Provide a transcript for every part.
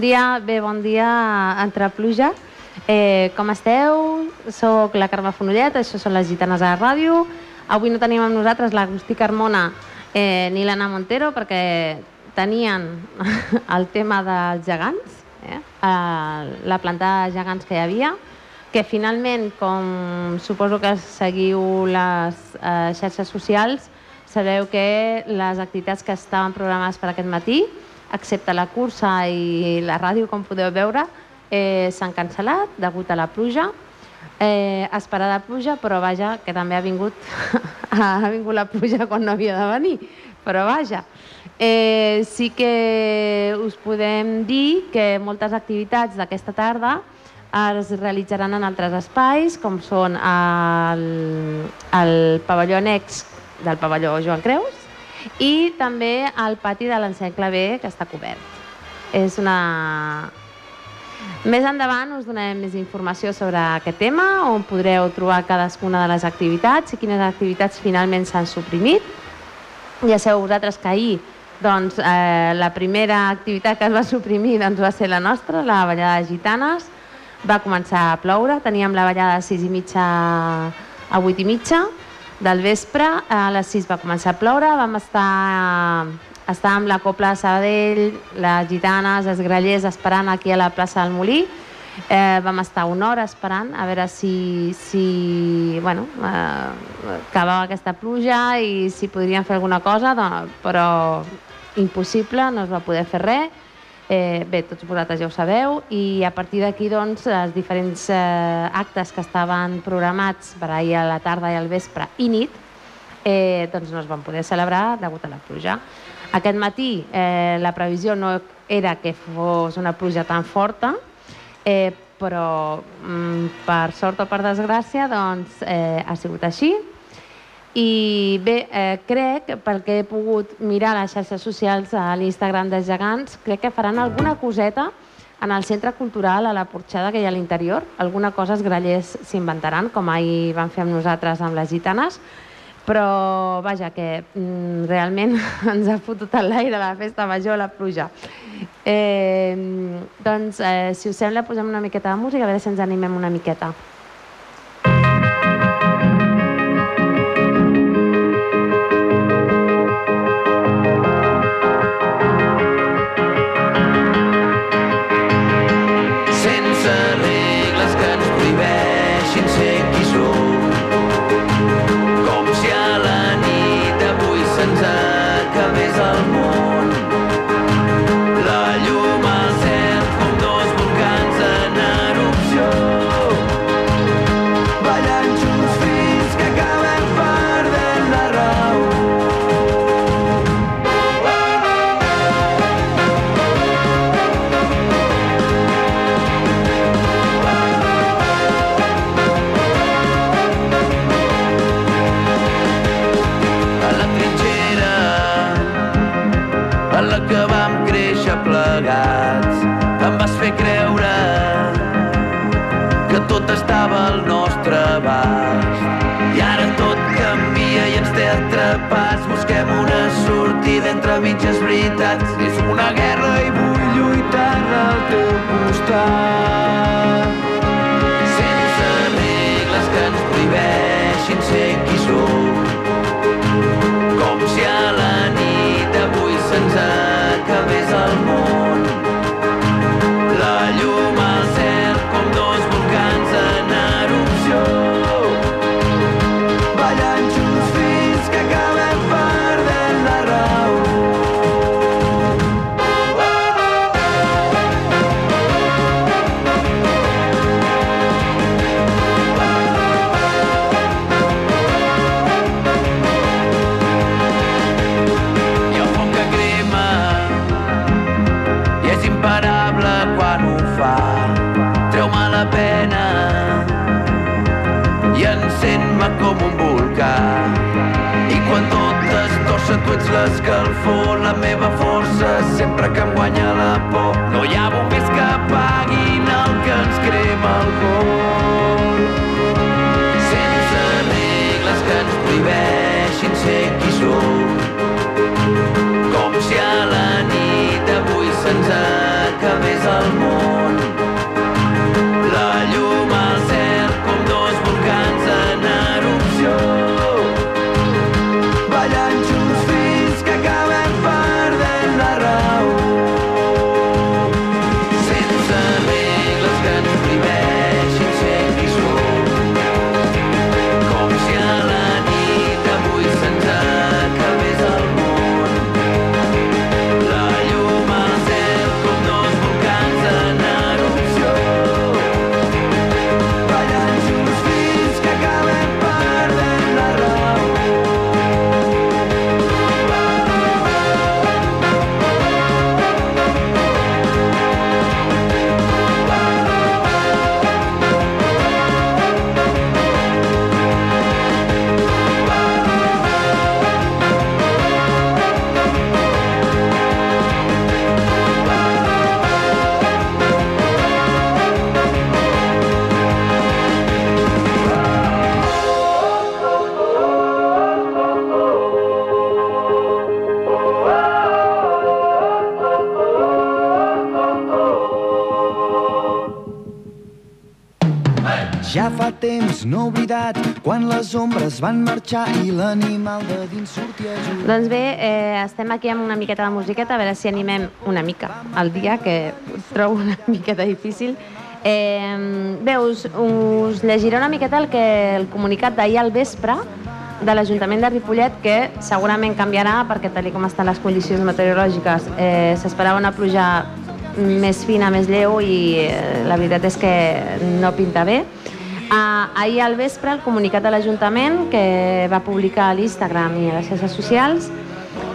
Dia, bé, bon dia entre pluja. Eh, com esteu? Soc la Carme Fonollet, això són les Gitanes a la ràdio. Avui no tenim amb nosaltres l'Agustí Carmona eh, ni l'Anna Montero perquè tenien el tema dels gegants, eh, la planta de gegants que hi havia, que finalment, com suposo que seguiu les eh, xarxes socials, sabeu que les activitats que estaven programades per aquest matí excepte la cursa i la ràdio, com podeu veure, eh, s'han cancel·lat degut a la pluja. Eh, esperada pluja, però vaja, que també ha vingut, ha vingut la pluja quan no havia de venir, però vaja. Eh, sí que us podem dir que moltes activitats d'aquesta tarda es realitzaran en altres espais, com són el, el pavelló annex del pavelló Joan Creus, i també al pati de l'encercle B, que està cobert. És una... Més endavant us donarem més informació sobre aquest tema, on podreu trobar cadascuna de les activitats i quines activitats finalment s'han suprimit. Ja sabeu vosaltres que ahir doncs, eh, la primera activitat que es va suprimir doncs, va ser la nostra, la ballada de gitanes. Va començar a ploure, teníem la ballada de 6 i mitja a 8 i mitja, del vespre, a les 6 va començar a ploure, vam estar, estar amb la Copla de Sabadell, les gitanes, els grallers, esperant aquí a la plaça del Molí. Eh, vam estar una hora esperant a veure si, si bueno, eh, acabava aquesta pluja i si podrien fer alguna cosa, doncs, però impossible, no es va poder fer res Eh, bé, tots vosaltres ja ho sabeu, i a partir d'aquí doncs, els diferents eh, actes que estaven programats per ahir a la tarda i al vespre i nit eh, doncs no es van poder celebrar degut a la pluja. Aquest matí eh, la previsió no era que fos una pluja tan forta, eh, però mm, per sort o per desgràcia doncs, eh, ha sigut així i bé, eh, crec, pel que he pogut mirar les xarxes socials, a l'Instagram dels gegants, crec que faran alguna coseta en el centre cultural, a la porxada que hi ha a l'interior. Alguna cosa els grallers s'inventaran, com ahir van fer amb nosaltres amb les gitanes, però vaja, que mm, realment ens ha fotut a l'aire la festa major, la pluja. Eh, doncs, eh, si us sembla, posem una miqueta de música, a veure si ens animem una miqueta. L'escalfor, la meva força, sempre que em guanya la por. Quan les ombres van marxar i l'animal de dins sortia a jugar. Doncs bé, eh, estem aquí amb una miqueta de musiqueta, a veure si animem una mica al dia, que trobo una miqueta difícil. Eh, bé, us, us llegiré una miqueta el, que, el comunicat d'ahir al vespre de l'Ajuntament de Ripollet, que segurament canviarà perquè, tal com estan les condicions meteorològiques, eh, s'esperava una pluja més fina, més lleu i eh, la veritat és que no pinta bé. Uh, ahir al vespre, el comunicat de l'Ajuntament, que va publicar a l'Instagram i a les xarxes socials,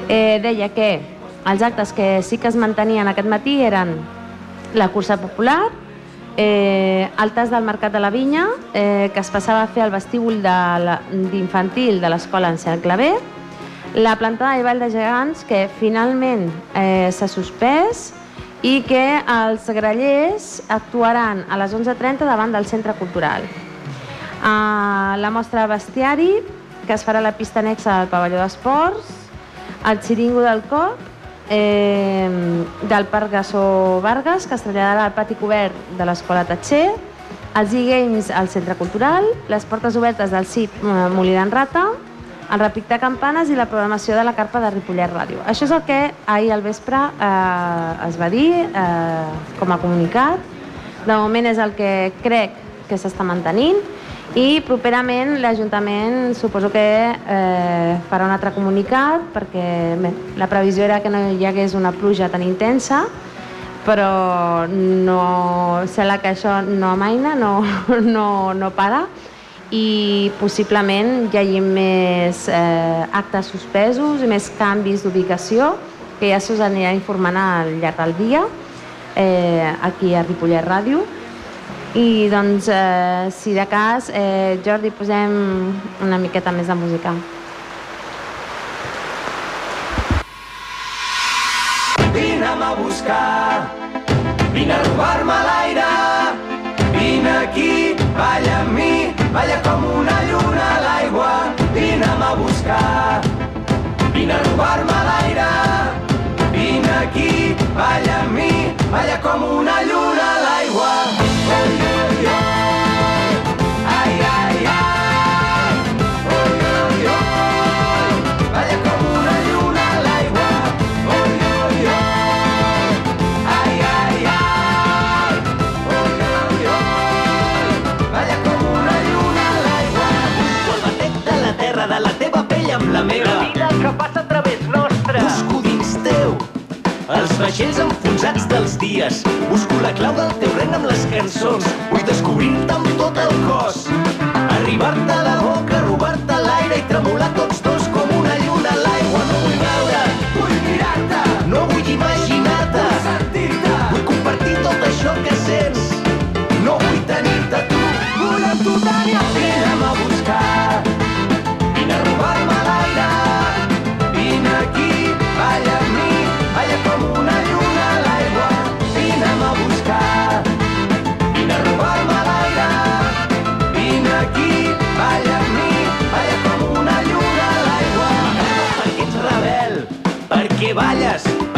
eh, deia que els actes que sí que es mantenien aquest matí eren la cursa popular, eh, el tas del Mercat de la Vinya, eh, que es passava a fer al vestíbul d'infantil de, l'escola en Cercle B, la plantada de Vall de Gegants, que finalment eh, s'ha suspès, i que els grellers actuaran a les 11.30 davant del Centre Cultural. Uh, la mostra de bestiari, que es farà a la pista anexa del pavelló d'esports, el xiringo del cop, eh, del Parc Gassó Vargas, que es traslladarà al pati cobert de l'Escola Tatxer, els e-games al Centre Cultural, les portes obertes del CIP eh, Molí Rata, el repic de campanes i la programació de la carpa de Ripollet Ràdio. Això és el que ahir al vespre eh, es va dir eh, com a comunicat. De moment és el que crec que s'està mantenint i properament l'Ajuntament suposo que eh, farà un altre comunicat perquè bé, la previsió era que no hi hagués una pluja tan intensa però no sembla que això no amaina, no, no, no para i possiblement hi hagi més eh, actes suspesos i més canvis d'ubicació que ja s'us anirà informant al llarg del dia eh, aquí a Ripollet Ràdio i doncs, eh, si de cas, eh, Jordi, posem una miqueta més de música. Vine'm a buscar, vine a robar-me l'aire, vine aquí, balla amb mi, balla com una lluna a l'aigua, vine'm a buscar, vine a robar-me l'aire, vine aquí, balla amb mi, balla com una lluna vaixells enfonsats dels dies. Busco la clau del teu regne amb les cançons. Vull descobrir-te amb tot el cos. Arribar-te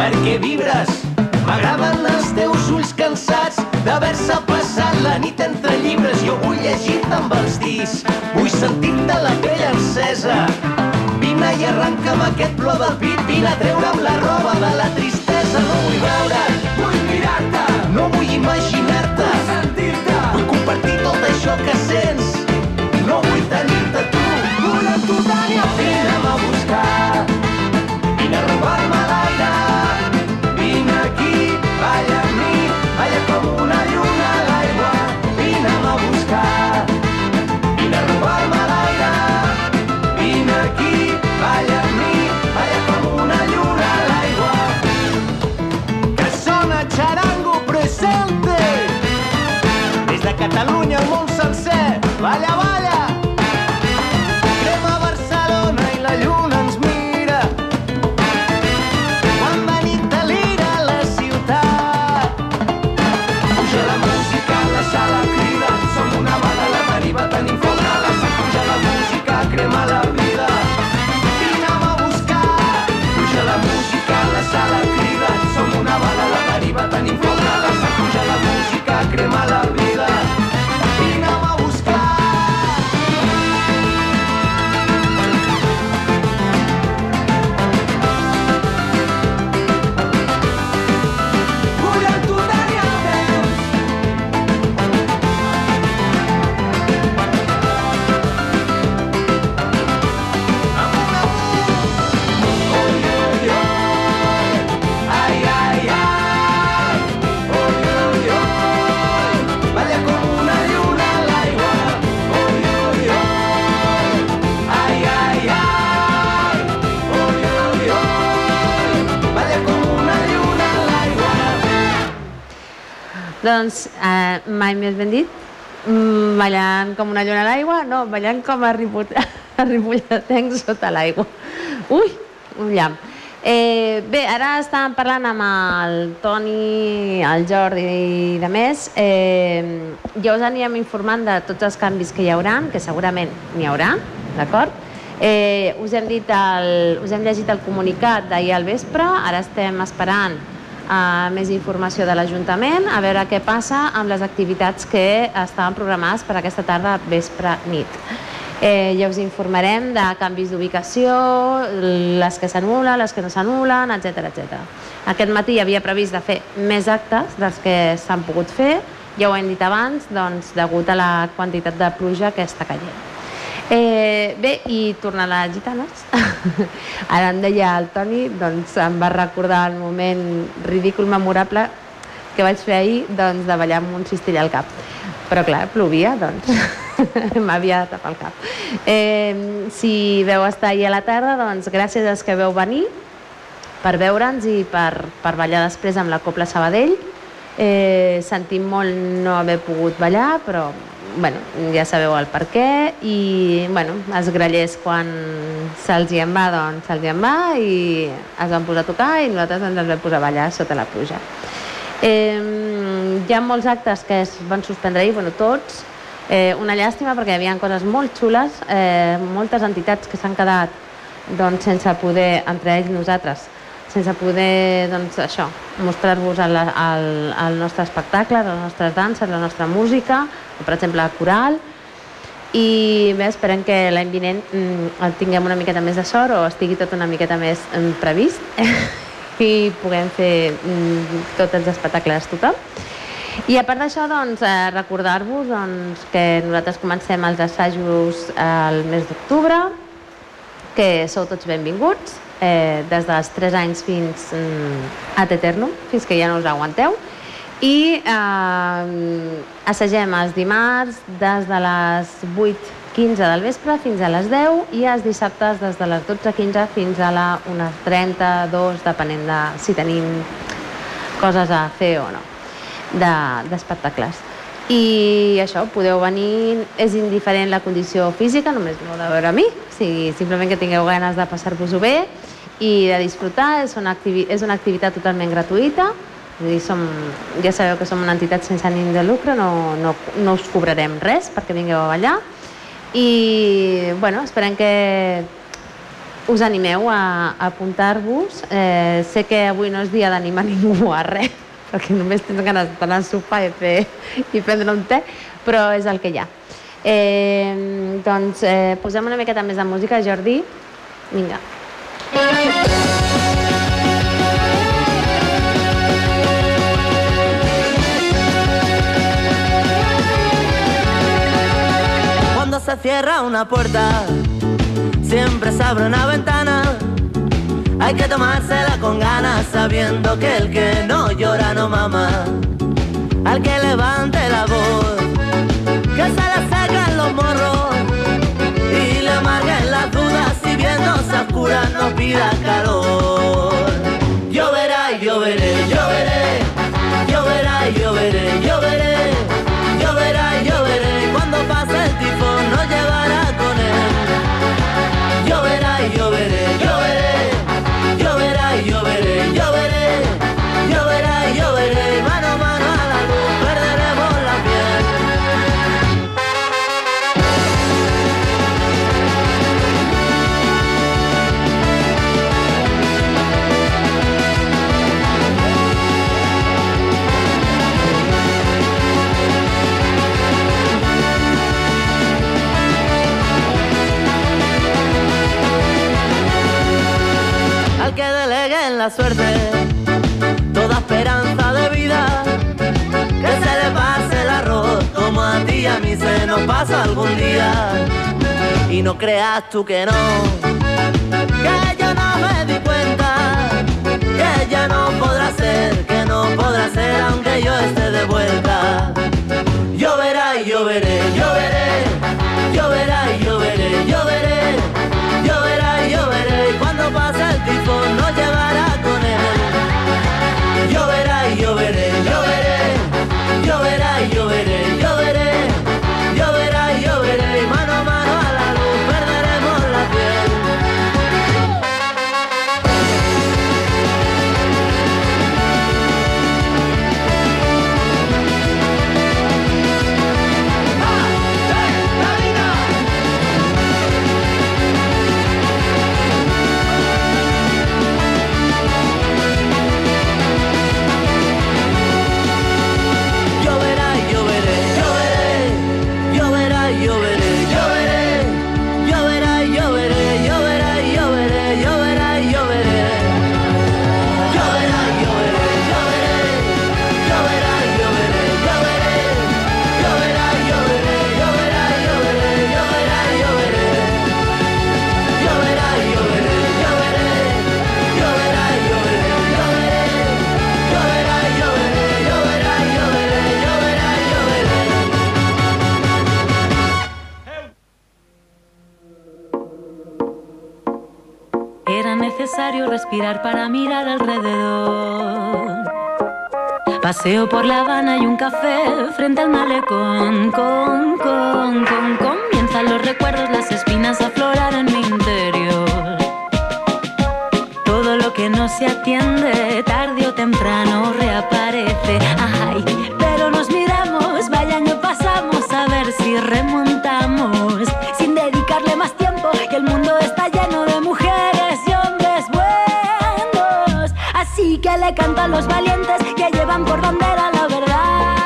perquè vibres. M'agraden els teus ulls cansats d'haver-se passat la nit entre llibres. Jo vull llegir-te amb els dits, vull sentir-te la pell encesa. Vine i arrenca'm aquest plor del pit, vine a treure'm la roba de la tristesa. No vull veure't, Doncs, eh, mai més ben dit, mm, ballant com una lluna a l'aigua, no, ballant com a, riput, a ripolletenc sota l'aigua. Ui, un llamp. Eh, bé, ara estàvem parlant amb el Toni, el Jordi i de més. Eh, ja us anirem informant de tots els canvis que hi haurà, que segurament n'hi haurà, d'acord? Eh, us, hem dit el, us hem llegit el comunicat d'ahir al vespre, ara estem esperant uh, més informació de l'Ajuntament, a veure què passa amb les activitats que estaven programades per aquesta tarda, vespre, nit. Eh, ja us informarem de canvis d'ubicació, les que s'anulen, les que no s'anulen, etc etc. Aquest matí havia previst de fer més actes dels que s'han pogut fer, ja ho hem dit abans, doncs, degut a la quantitat de pluja que està caient. Eh, bé, i tornant a les gitanes, ara em deia el Toni, doncs em va recordar el moment ridícul, memorable que vaig fer ahir doncs, de ballar amb un cistell al cap. Però clar, plovia, doncs m'havia de tapar el cap. Eh, si veu estar ahir a la tarda, doncs gràcies als que veu venir per veure'ns i per, per ballar després amb la Copla Sabadell. Eh, sentim molt no haver pogut ballar, però bueno, ja sabeu el per què i bueno, els grallers quan se'ls hi en va, doncs se'ls hi en va i es van posar a tocar i nosaltres ens vam posar a ballar sota la pluja. Eh, hi ha molts actes que es van suspendre ahir, bueno, tots, eh, una llàstima perquè hi havia coses molt xules, eh, moltes entitats que s'han quedat doncs, sense poder, entre ells nosaltres, sense poder doncs, això mostrar-vos el, el, el nostre espectacle, les nostres danses, la nostra música, per exemple, coral, i bé, esperem que l'any vinent mm, tinguem una miqueta més de sort o estigui tot una miqueta més mm, previst i puguem fer mm, tots els espectacles tothom. I a part d'això, doncs, eh, recordar-vos doncs, que nosaltres comencem els assajos el mes d'octubre, que sou tots benvinguts, eh, des dels 3 anys fins mm, ad eternum, fins que ja no us aguanteu. I eh, assagem els dimarts des de les 8.15 del vespre fins a les 10 i els dissabtes des de les 12.15 fins a la 1.30, 2, depenent de si tenim coses a fer o no, d'espectacles. De, i això, podeu venir, és indiferent la condició física, només no de veure a mi, o sigui, simplement que tingueu ganes de passar-vos-ho bé i de disfrutar, és una, és una activitat totalment gratuïta, dir, som, ja sabeu que som una entitat sense ànim de lucre, no, no, no us cobrarem res perquè vingueu a ballar. I bueno, esperem que us animeu a, a apuntar-vos. Eh, sé que avui no és dia d'animar ningú a res, perquè només tens ganes d'anar al sofà i, fer, i prendre un té, però és el que hi ha. Eh, doncs eh, posem una miqueta més de música, Jordi. Vinga. Cuando se cierra una puerta, siempre se abre una ventana. Hay que tomársela con ganas, sabiendo que el que no llora no mama. Al que levante la voz, que se le secan los morros y le amarguen las dudas si viendo se oscura no pida calor. Lloverá y lloveré, lloveré, lloverá y lloveré, lloveré, lloverá y creas tú que no, necesario respirar para mirar alrededor. Paseo por La Habana y un café frente al malecón. Con, comienzan los recuerdos, las espinas a aflorar en mi interior. Todo lo que no se atiende, tarde o temprano reaparece. Los valientes que llevan por bandera la verdad.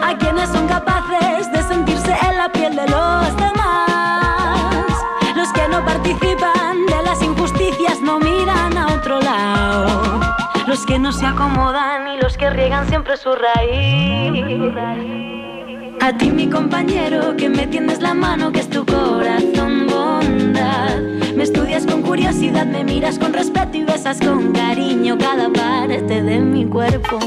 A quienes son capaces de sentirse en la piel de los demás. Los que no participan de las injusticias no miran a otro lado. Los que no se acomodan y los que riegan siempre su raíz. A ti mi compañero que me tiendes la mano que es tu corazón bondad Con curiosidad, me miras con respeto y besas con cariño cada parte de mi cuerpo.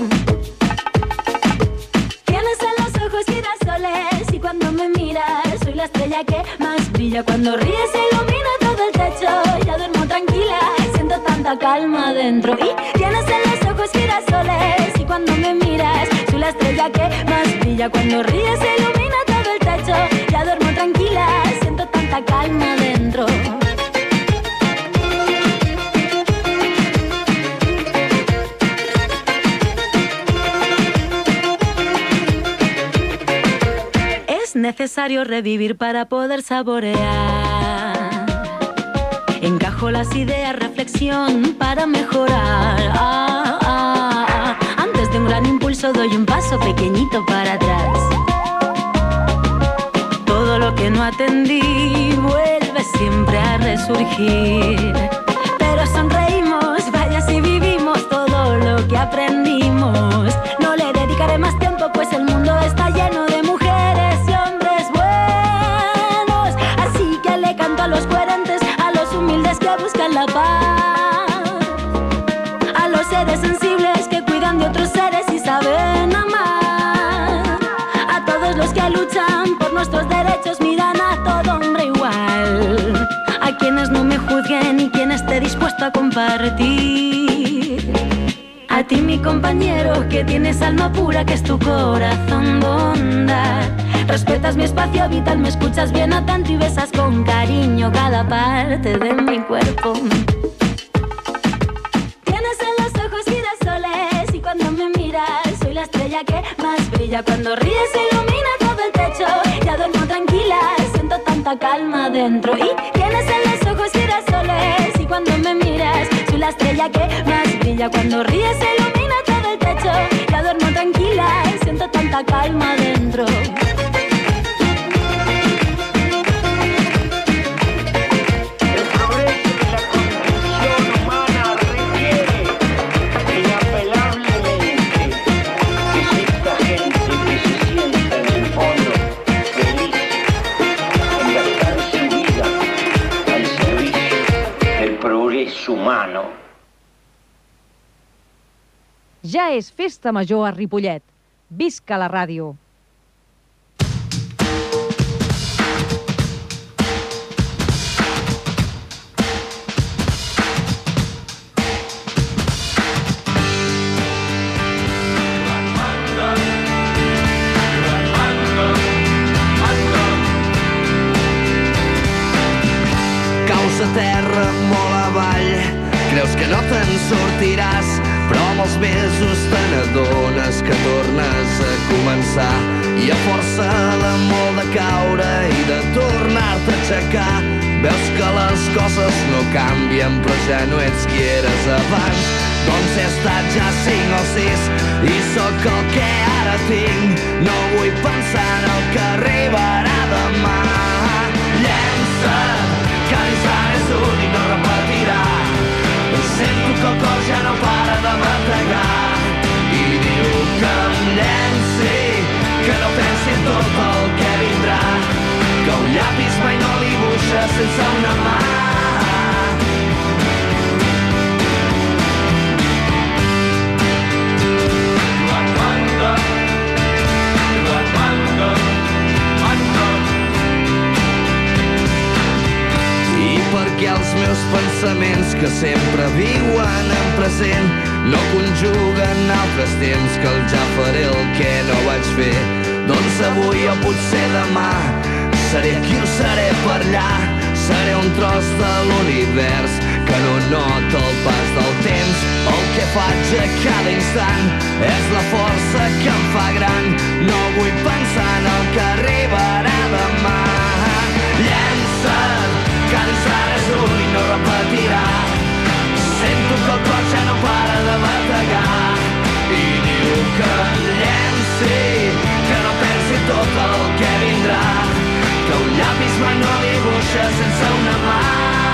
Tienes en los ojos girasoles y cuando me miras soy la estrella que más brilla. Cuando ríes se ilumina todo el techo, ya duermo tranquila, siento tanta calma dentro. Y tienes en los ojos girasoles y cuando me miras soy la estrella que más brilla. Cuando ríes se ilumina todo el techo, ya duermo tranquila, siento tanta calma dentro necesario revivir para poder saborear. Encajo las ideas, reflexión para mejorar. Ah, ah, ah. Antes de un gran impulso doy un paso pequeñito para atrás. Todo lo que no atendí vuelve siempre a resurgir. Pero sonreímos, vaya si vivimos todo lo que aprendimos. No le dedicaré más tiempo, pues el mundo está seres sensibles que cuidan de otros seres y saben amar. A todos los que luchan por nuestros derechos miran a todo hombre igual. A quienes no me juzguen y quien esté dispuesto a compartir. A ti mi compañero que tienes alma pura que es tu corazón bondad. Respetas mi espacio vital, me escuchas bien atento y besas con cariño cada parte de mi cuerpo. Que más brilla. Cuando ríes ilumina todo el techo, ya duermo tranquila, siento tanta calma dentro. Y tienes en los ojos girasoles y cuando me miras soy la estrella que más brilla. Cuando ríes ilumina todo el techo, ya duermo tranquila, siento tanta calma dentro. Humano. Ja és festa major a Ripollet. Visca la ràdio! No te'n sortiràs, però amb els mesos te n'adones que tornes a començar. I a força de molt de caure i de tornar-te a aixecar. Veus que les coses no canvien però ja no ets qui eres abans. Doncs he estat ja cinc o sis i sóc el que ara tinc. No vull pensar en el que arribarà demà. Llença't Sento que el cor ja no para de bategar i diu que em llenci, que no pensi en tot el que vindrà, que un llapis mai no li buixa sense una mà. I perquè els meus pensaments que sempre tros de l'univers que no nota el pas del temps. El que faig a cada instant és la força que em fa gran. No vull pensar en el que arribarà demà. Llença't que l'ensant és un i no repetirà. Sento que el cor ja no para de bategar. I diu que llenci que no pensi tot el que vindrà un llapis mai no dibuixa sense una mà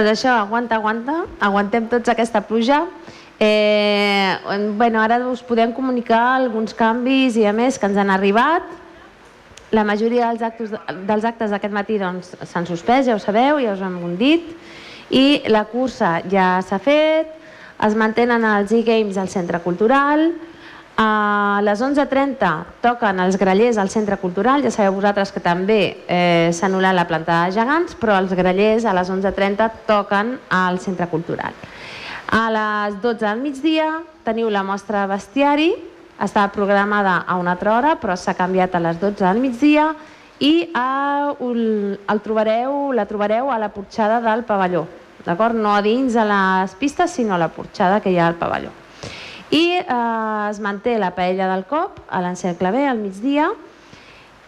Doncs això, aguanta, aguanta, aguantem tots aquesta pluja. Eh, bueno, ara us podem comunicar alguns canvis i a més que ens han arribat. La majoria dels actes, dels actes d'aquest matí doncs, s'han suspès, ja ho sabeu, ja us ho hem dit. I la cursa ja s'ha fet, es mantenen els e-games al Centre Cultural, a les 11.30 toquen els grallers al Centre Cultural, ja sabeu vosaltres que també eh, s'ha anul·lat la planta de gegants, però els grallers a les 11.30 toquen al Centre Cultural. A les 12 del migdia teniu la mostra de bestiari, estava programada a una altra hora, però s'ha canviat a les 12 del migdia i a, el, el trobareu, la trobareu a la porxada del pavelló, d'acord? No a dins a les pistes, sinó a la porxada que hi ha al pavelló. I eh, es manté la paella del cop a l'encercle B al migdia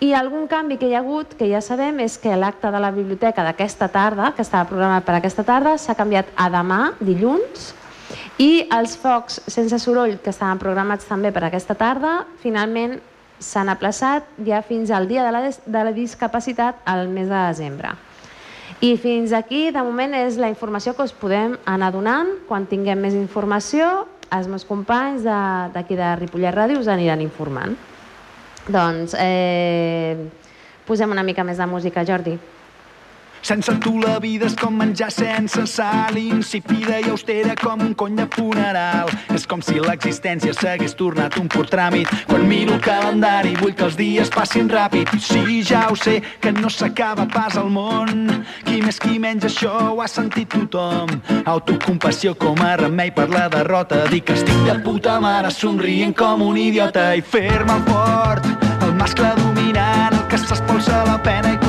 i algun canvi que hi ha hagut, que ja sabem, és que l'acte de la biblioteca d'aquesta tarda, que estava programat per aquesta tarda, s'ha canviat a demà, dilluns, i els focs sense soroll, que estaven programats també per aquesta tarda, finalment s'han aplaçat ja fins al dia de la, de la discapacitat al mes de desembre. I fins aquí, de moment, és la informació que us podem anar donant. Quan tinguem més informació, els meus companys d'aquí de, de Ripollet Ràdio us aniran informant. Doncs eh, posem una mica més de música, Jordi. Sense tu la vida és com menjar sense sal, insípida i austera com un cony de funeral. És com si l'existència s'hagués tornat un pur tràmit. Quan miro el calendari vull que els dies passin ràpid. Sí, ja ho sé, que no s'acaba pas al món. Qui més qui menys això ho ha sentit tothom. Autocompassió com a remei per la derrota. Dic que estic de puta mare somrient com un idiota i fer-me fort. El mascle dominant, el que s'espolsa la pena i.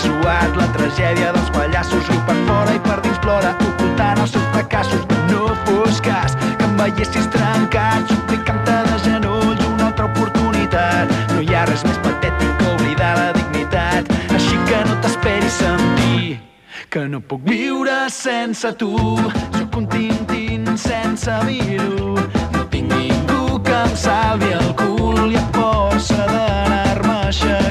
Suat, la tragèdia dels pallassos, riu per fora i per dins plora, ocultant els seus fracassos. No fos cas que em veiessis trencat, suplicant-te de genolls una altra oportunitat. No hi ha res més patètic que oblidar la dignitat, així que no t'esperis sentir que no puc viure sense tu. Sóc un tintin sense vir-ho. No tinc ningú que em salvi el cul i a força d'anar-me aixecant.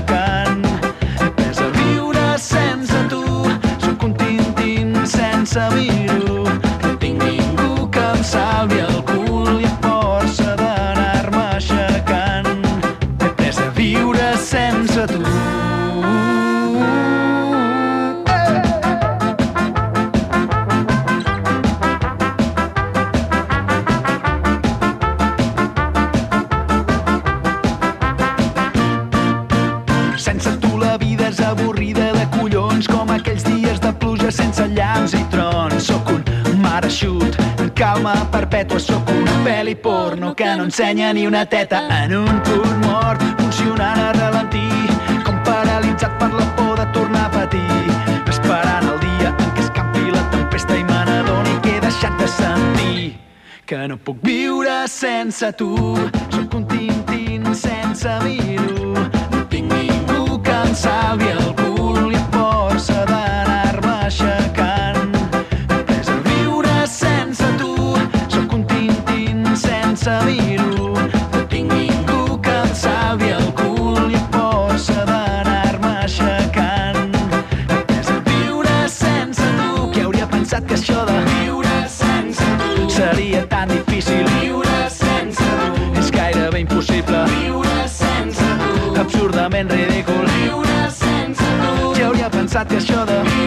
sabir-ho, no tinc ningú que em salvi el cul i força d'anar-me aixecant he après a viure sense tu. sense tu la vida és avorrida de collons com aquells dies de pluja sense llum Calma perpètua sóc una pel·li porno que no ensenya ni una teta en un punt mort, funcionant a ralentí, com paralitzat per la por de tornar a patir, esperant el dia en què escampi la tempesta i me n'adoni que he deixat de sentir que no puc viure sense tu. Sóc un tintín sense miro. No tinc ningú que em salvi el qui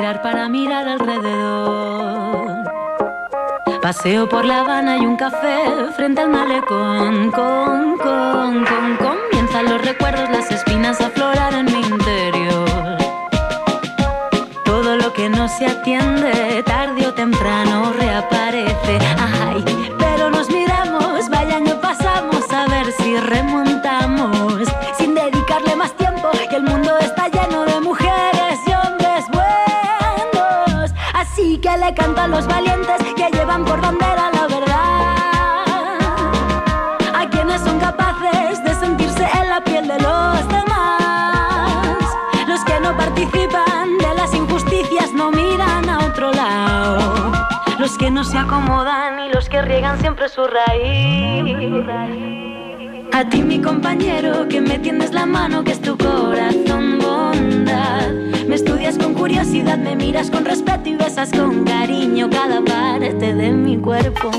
para mirar alrededor. Paseo por La Habana y un café frente al malecón. Con, con, con, no se acomodan y los que riegan siempre su raíz. A ti mi compañero que me tiendes la mano que es tu corazón bondad. Me estudias con curiosidad, me miras con respeto y besas con cariño cada parte de mi cuerpo.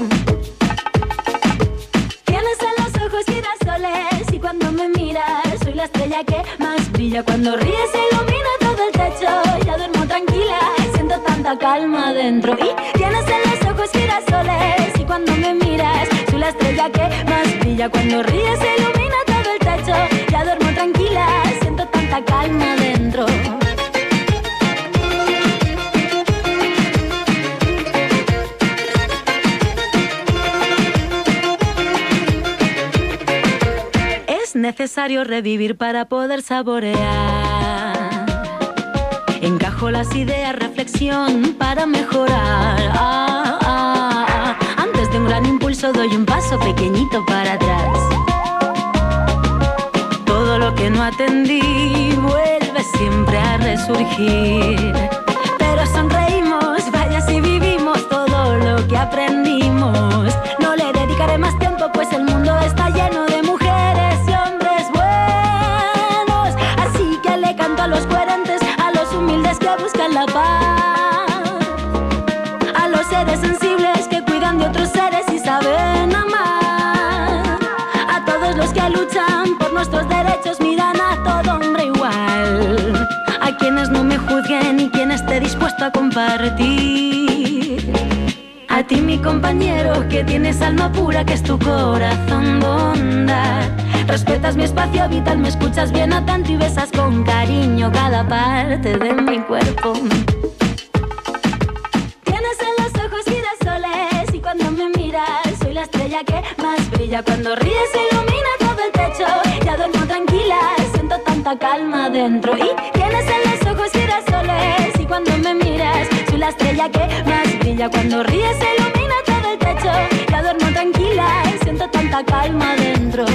Tienes en los ojos girasoles y cuando me miras soy la estrella que más brilla. Cuando ríes ilumina todo el techo, ya duermo tranquila, siento tanta calma dentro. Y tienes en los ojos girasoles y cuando me miras soy la estrella que más brilla Cuando ríes ilumina todo el techo, ya duermo tranquila, siento tanta calma dentro Es necesario revivir para poder saborear. Encajo las ideas, reflexión para mejorar. Ah, doy un paso pequeñito para atrás. Todo lo que no atendí vuelve siempre a resurgir. Pero sonreímos, vaya si vivimos todo lo que aprendimos. Luchan por nuestros derechos, miran a todo hombre igual. A quienes no me juzguen y quien esté dispuesto a compartir. A ti mi compañero que tienes alma pura que es tu corazón bondad Respetas mi espacio vital, me escuchas bien atento y besas con cariño cada parte de mi cuerpo Tienes en los ojos girasoles y cuando me miras soy la estrella que más brilla Cuando ríes ilumina calma dentro. Y tienes en los ojos girasoles y cuando me miras soy la estrella que más brilla. Cuando ríes ilumina todo el techo. Ya duermo tranquila y siento tanta calma dentro.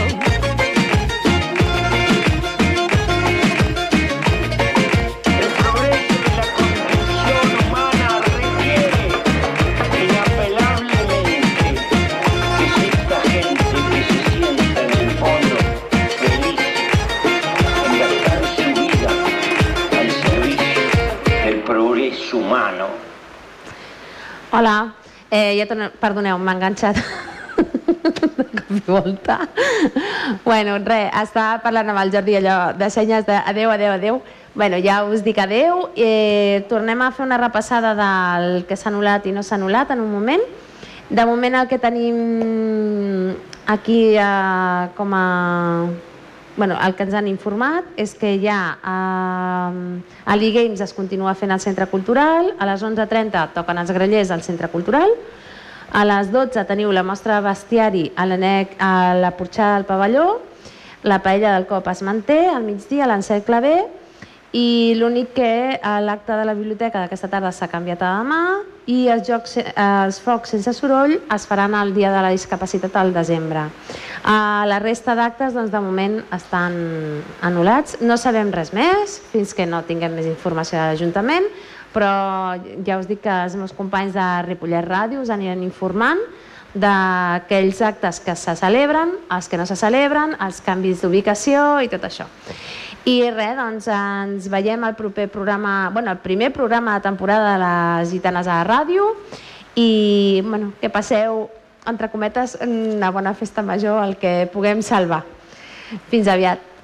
Hola, eh, ja torno... Perdoneu, m'ha enganxat de cop i volta. Bueno, res, estava parlant amb el Jordi allò de senyes de adeu, adeu, adeu. Bueno, ja us dic adeu. Eh, tornem a fer una repassada del que s'ha anul·lat i no s'ha anul·lat en un moment. De moment el que tenim aquí eh, com a bueno, el que ens han informat és que ja eh, a l'e-Games es continua fent al Centre Cultural, a les 11.30 toquen els grellers al Centre Cultural, a les 12 teniu la mostra de bestiari a, a la porxada del pavelló, la paella del cop es manté, al migdia l'encercle B, i l'únic que a l'acte de la biblioteca d'aquesta tarda s'ha canviat a demà i els, jocs, eh, els focs sense soroll es faran el dia de la discapacitat al desembre. Uh, la resta d'actes doncs, de moment estan anul·lats. No sabem res més fins que no tinguem més informació de l'Ajuntament, però ja us dic que els meus companys de Ripollet Ràdio us aniran informant d'aquells actes que se celebren, els que no se celebren, els canvis d'ubicació i tot això. I res, doncs ens veiem al proper programa, bueno, el primer programa de temporada de les Gitanes a la ràdio i bueno, que passeu, entre cometes, una bona festa major, el que puguem salvar. Fins aviat.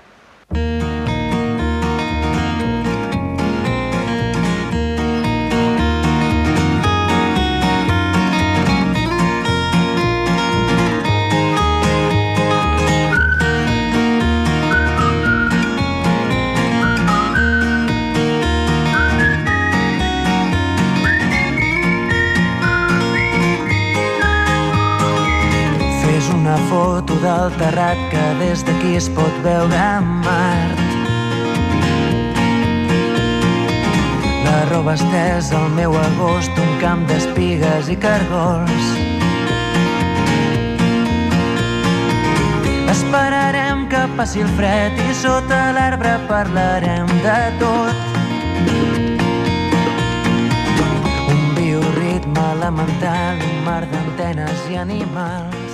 Des d'aquí es pot veure Mart. La roba estesa al meu agost, un camp d'espigues i cargols. Esperarem que passi el fred i sota l'arbre parlarem de tot. Un bioritme elemental, un mar d'antenes i animals.